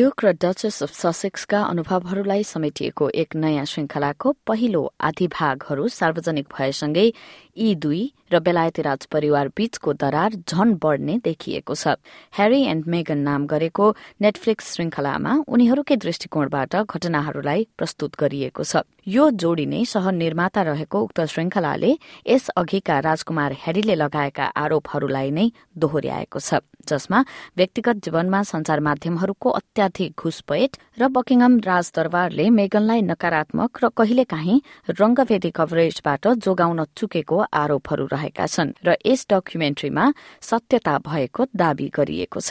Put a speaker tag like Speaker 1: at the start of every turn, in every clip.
Speaker 1: Duke र duchess of ससेक्सका अनुभवहरूलाई समेटिएको एक नयाँ श्रृङ्खलाको पहिलो आधी भागहरू सार्वजनिक भएसँगै यी दुई र बेलायती राज परिवार बीचको दरार झन बढ्ने देखिएको छ। ह्यारी एण्ड मेगन नाम गरेको नेटफ्लिक्स श्रृंखलामा उनीहरूकै दृष्टिकोणबाट घटनाहरूलाई प्रस्तुत गरिएको छ। यो जोडी नै सहनिर्माता रहेको उक्त श्रृंखलाले यस अघिका राजकुमार ह्यारीले लगाएका आरोपहरूलाई नै दोहोर्याएको छ। जसमा व्यक्तिगत जीवनमा संचार माध्यमहरूको अत्याधिक घुसपैठ र बकिङम राजदरबारले मेगनलाई नकारात्मक र कहिलेकाहीँ रंगभेदी कभरेजबाट जोगाउन चुकेको आरोपहरू रहेका छन् र यस डकुमेन्ट्रीमा सत्यता भएको दावी गरिएको छ।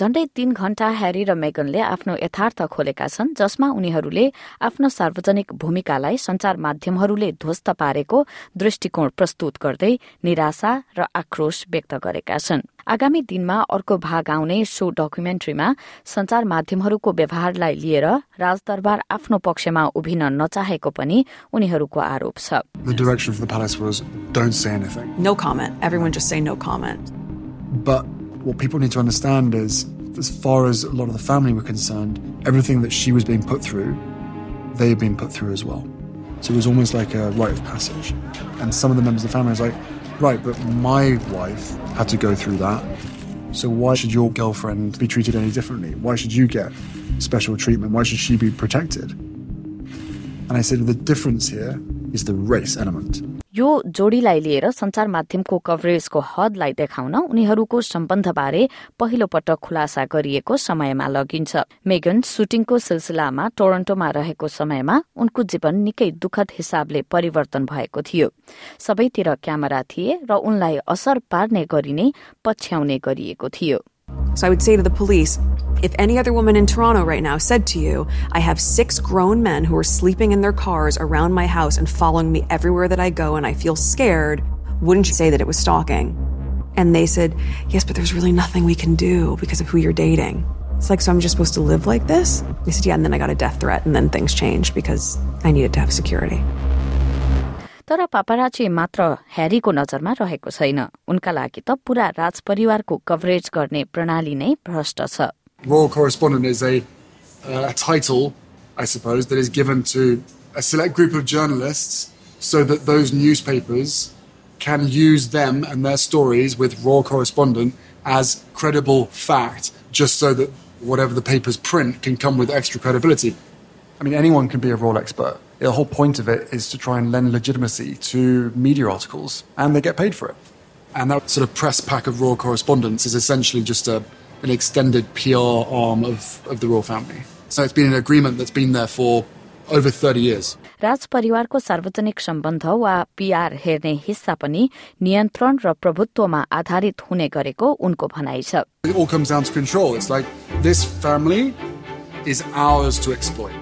Speaker 1: झण्डै तीन घण्टा ह्यारी र मेगनले आफ्नो यथार्थ खोलेका छन् जसमा उनीहरूले आफ्नो सार्वजनिक भूमिकालाई संचार माध्यमहरूले ध्वस्त पारेको दृष्टिकोण प्रस्तुत गर्दै निराशा र आक्रोश व्यक्त गरेका छन्। आगामी दिनमा अर्को भाग आउने सो डकुमेन्ट्रीमा संचार माध्यमहरूको व्यवहारलाई लिएर राजदरबार आफ्नो पक्षमा उभिन नचाहेको पनि उनीहरूको आरोप छ।
Speaker 2: What people need to understand is, as far as a lot of the family were concerned, everything that she was being put through, they had been put through as well. So it was almost like a rite of passage. And some of the members of the family was like, right, but my wife had to go through that. So why should your girlfriend be treated any differently? Why should you get special treatment? Why should she be protected? And I said, the difference here is the race element.
Speaker 1: यो जोडीलाई लिएर संचार माध्यमको कभरेजको हदलाई देखाउन उनीहरूको सम्बन्धबारे पहिलो पटक खुलासा गरिएको समयमा लगिन्छ। मेगन सुटिङको सिलसिलामा टोरन्टोमा रहेको समयमा उनको जीवन निकै दुखद हिसाबले परिवर्तन भएको थियो। सबैतिर क्यामेरा थिए र उनलाई असर पार्ने गरी नै पछ्याउने गरिएको थियो।
Speaker 3: So I would say to the police if any other woman in Toronto right now said to you, I have six grown men who are sleeping in their cars around my house and following me everywhere that I go and I feel scared, wouldn't you say that it was stalking? And they said, Yes, but there's really nothing we can do because of who you're dating. It's like, so I'm just supposed to live like this? They said, Yeah, and then I got a death threat, and then things changed because I needed to have security.
Speaker 1: तर पापाराची मात्र ह्यारीको नजरमा रहेको छैन उनका लागि त पूरा राजपरिवारको coverage गर्ने प्रणाली नै भ्रष्ट छ
Speaker 2: Royal correspondent is a, uh, a title, I suppose, that is given to a select group of journalists so that those newspapers can use them and their stories with royal correspondent as credible fact, just so that whatever the papers print can come with extra credibility. I mean, anyone can be a royal expert. The whole point of it is to try and lend legitimacy to media articles, and they get paid for it. And that sort of press pack of royal correspondence is essentially just a, an extended PR arm of, of the royal family. So it's been an agreement that's been there for over 30 years.
Speaker 1: राजपरिवारको सार्वजनिक सम्बन्ध वा PR हेर्ने हिस्सा पनि नियन्त्रण र प्रभुत्वमा आधारित हुने गरेको उनको भनाइ छ
Speaker 2: It all comes down to control. It's like this family is ours to exploit.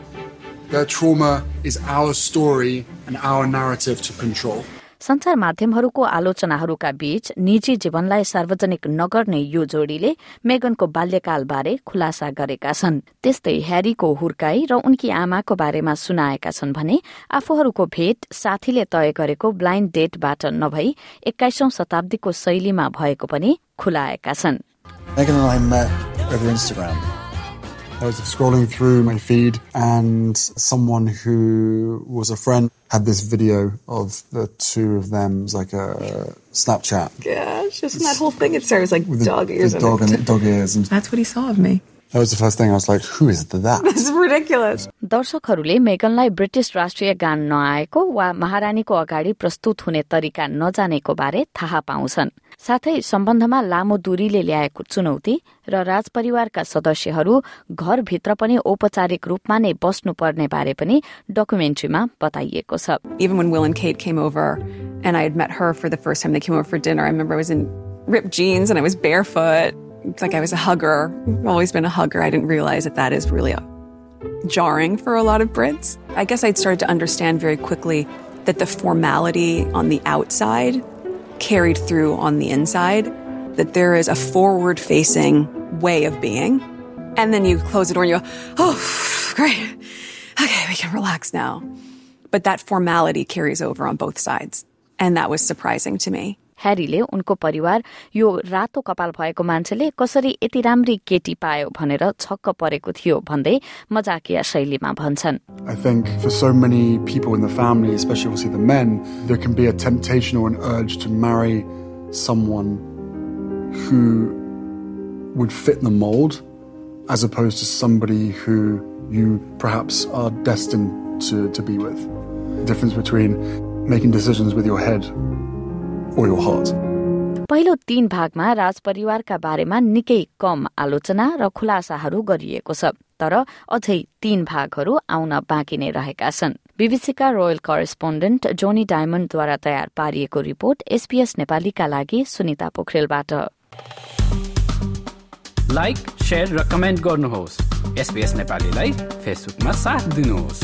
Speaker 2: Their trauma is our story and our narrative to control.
Speaker 1: संचार माध्यमहरूको आलोचनाहरूका बीच निजी जीवनलाई सार्वजनिक नगर्ने यो जोडीले मेगनको बाल्यकालबारे खुलासा गरेका छन्। त्यस्तै ह्यारीको हुर्काई र उनकी आमाको बारेमा सुनाएका छन् भने आफूहरूको भेट साथीले तय गरेको ब्लाइन्ड डेटबाट नभई एक्काइसौं शताब्दीको शैलीमा भएको पनि खुलाएका छन्।
Speaker 2: I met over Instagram. I was scrolling through my feed, and someone who was a friend had this video of the two of them. It was like a Snapchat
Speaker 3: Yeah, just that whole thing. It starts like
Speaker 2: with the,
Speaker 3: dog ears.
Speaker 2: the
Speaker 3: and
Speaker 2: dog and dog ears, and
Speaker 3: That's what he saw of me.
Speaker 2: that was the first thing. I was like, "Who is that?"
Speaker 3: This is ridiculous.
Speaker 1: दर्शकहरूले मेगनलाई British राष्ट्रिय गान नआएको वा महारानीको अगाडि प्रस्तुत हुने तरिका नजानेको बारे थाहा पाउँछन् साथै सम्बन्धमा लामो दूरीले ल्याएको चुनौती र राजपरिवारका सदस्यहरू घरभित्र पनि औपचारिक रूपमा नै बस्नुपर्ने बारे पनि डकुमेन्ट्रीमा बताइएको छ
Speaker 3: Even when Will and Kate came over and I had met her for the first time they came over for dinner, I remember I was in ripped jeans and I was barefoot. It's like I was a hugger. I've always been a hugger. I didn't realize that that is really uh, jarring for a lot of Brits. I guess I'd started to understand very quickly that the formality on the outside carried through on the inside, that there is a forward facing way of being. And then you close the door and you go, oh, great. Okay, we can relax now. But that formality carries over on both sides. And that was surprising to me.
Speaker 1: ह्यारीले उनको परिवार यो रातो कपाल भएको मान्छेले कसरी यति राम्री केटी पायो भनेर छक्क परेको थियो भन्दै मजाकिया शैलीमा भन्छन्
Speaker 2: I think for so many people in the family, especially obviously the men, there can be a temptation or an urge to marry someone who would fit the mold as opposed to somebody who you perhaps are destined to, to be with. The difference between making decisions with your head or your heart.
Speaker 1: पहिलो तीन भागमा राजपरिवारका बारेमा निकै कम आलोचना र खुलासाहरू गरिएको छ तर अझै तीन भागहरू आउन बाँकी नै रहेका छन्। बीबीसीका रोयल करेस्पोन्डेन्ट जोनी डायमण्डद्वारा तयार पारिएको रिपोर्ट एसपीएस नेपालीका लागि सुनिता पोखरेलबाट।
Speaker 4: लाइक शेयर र कमेन्ट गर्नुहोस्। एसपीएस नेपालीलाई फेसबुकमा साथ दिनुहोस्।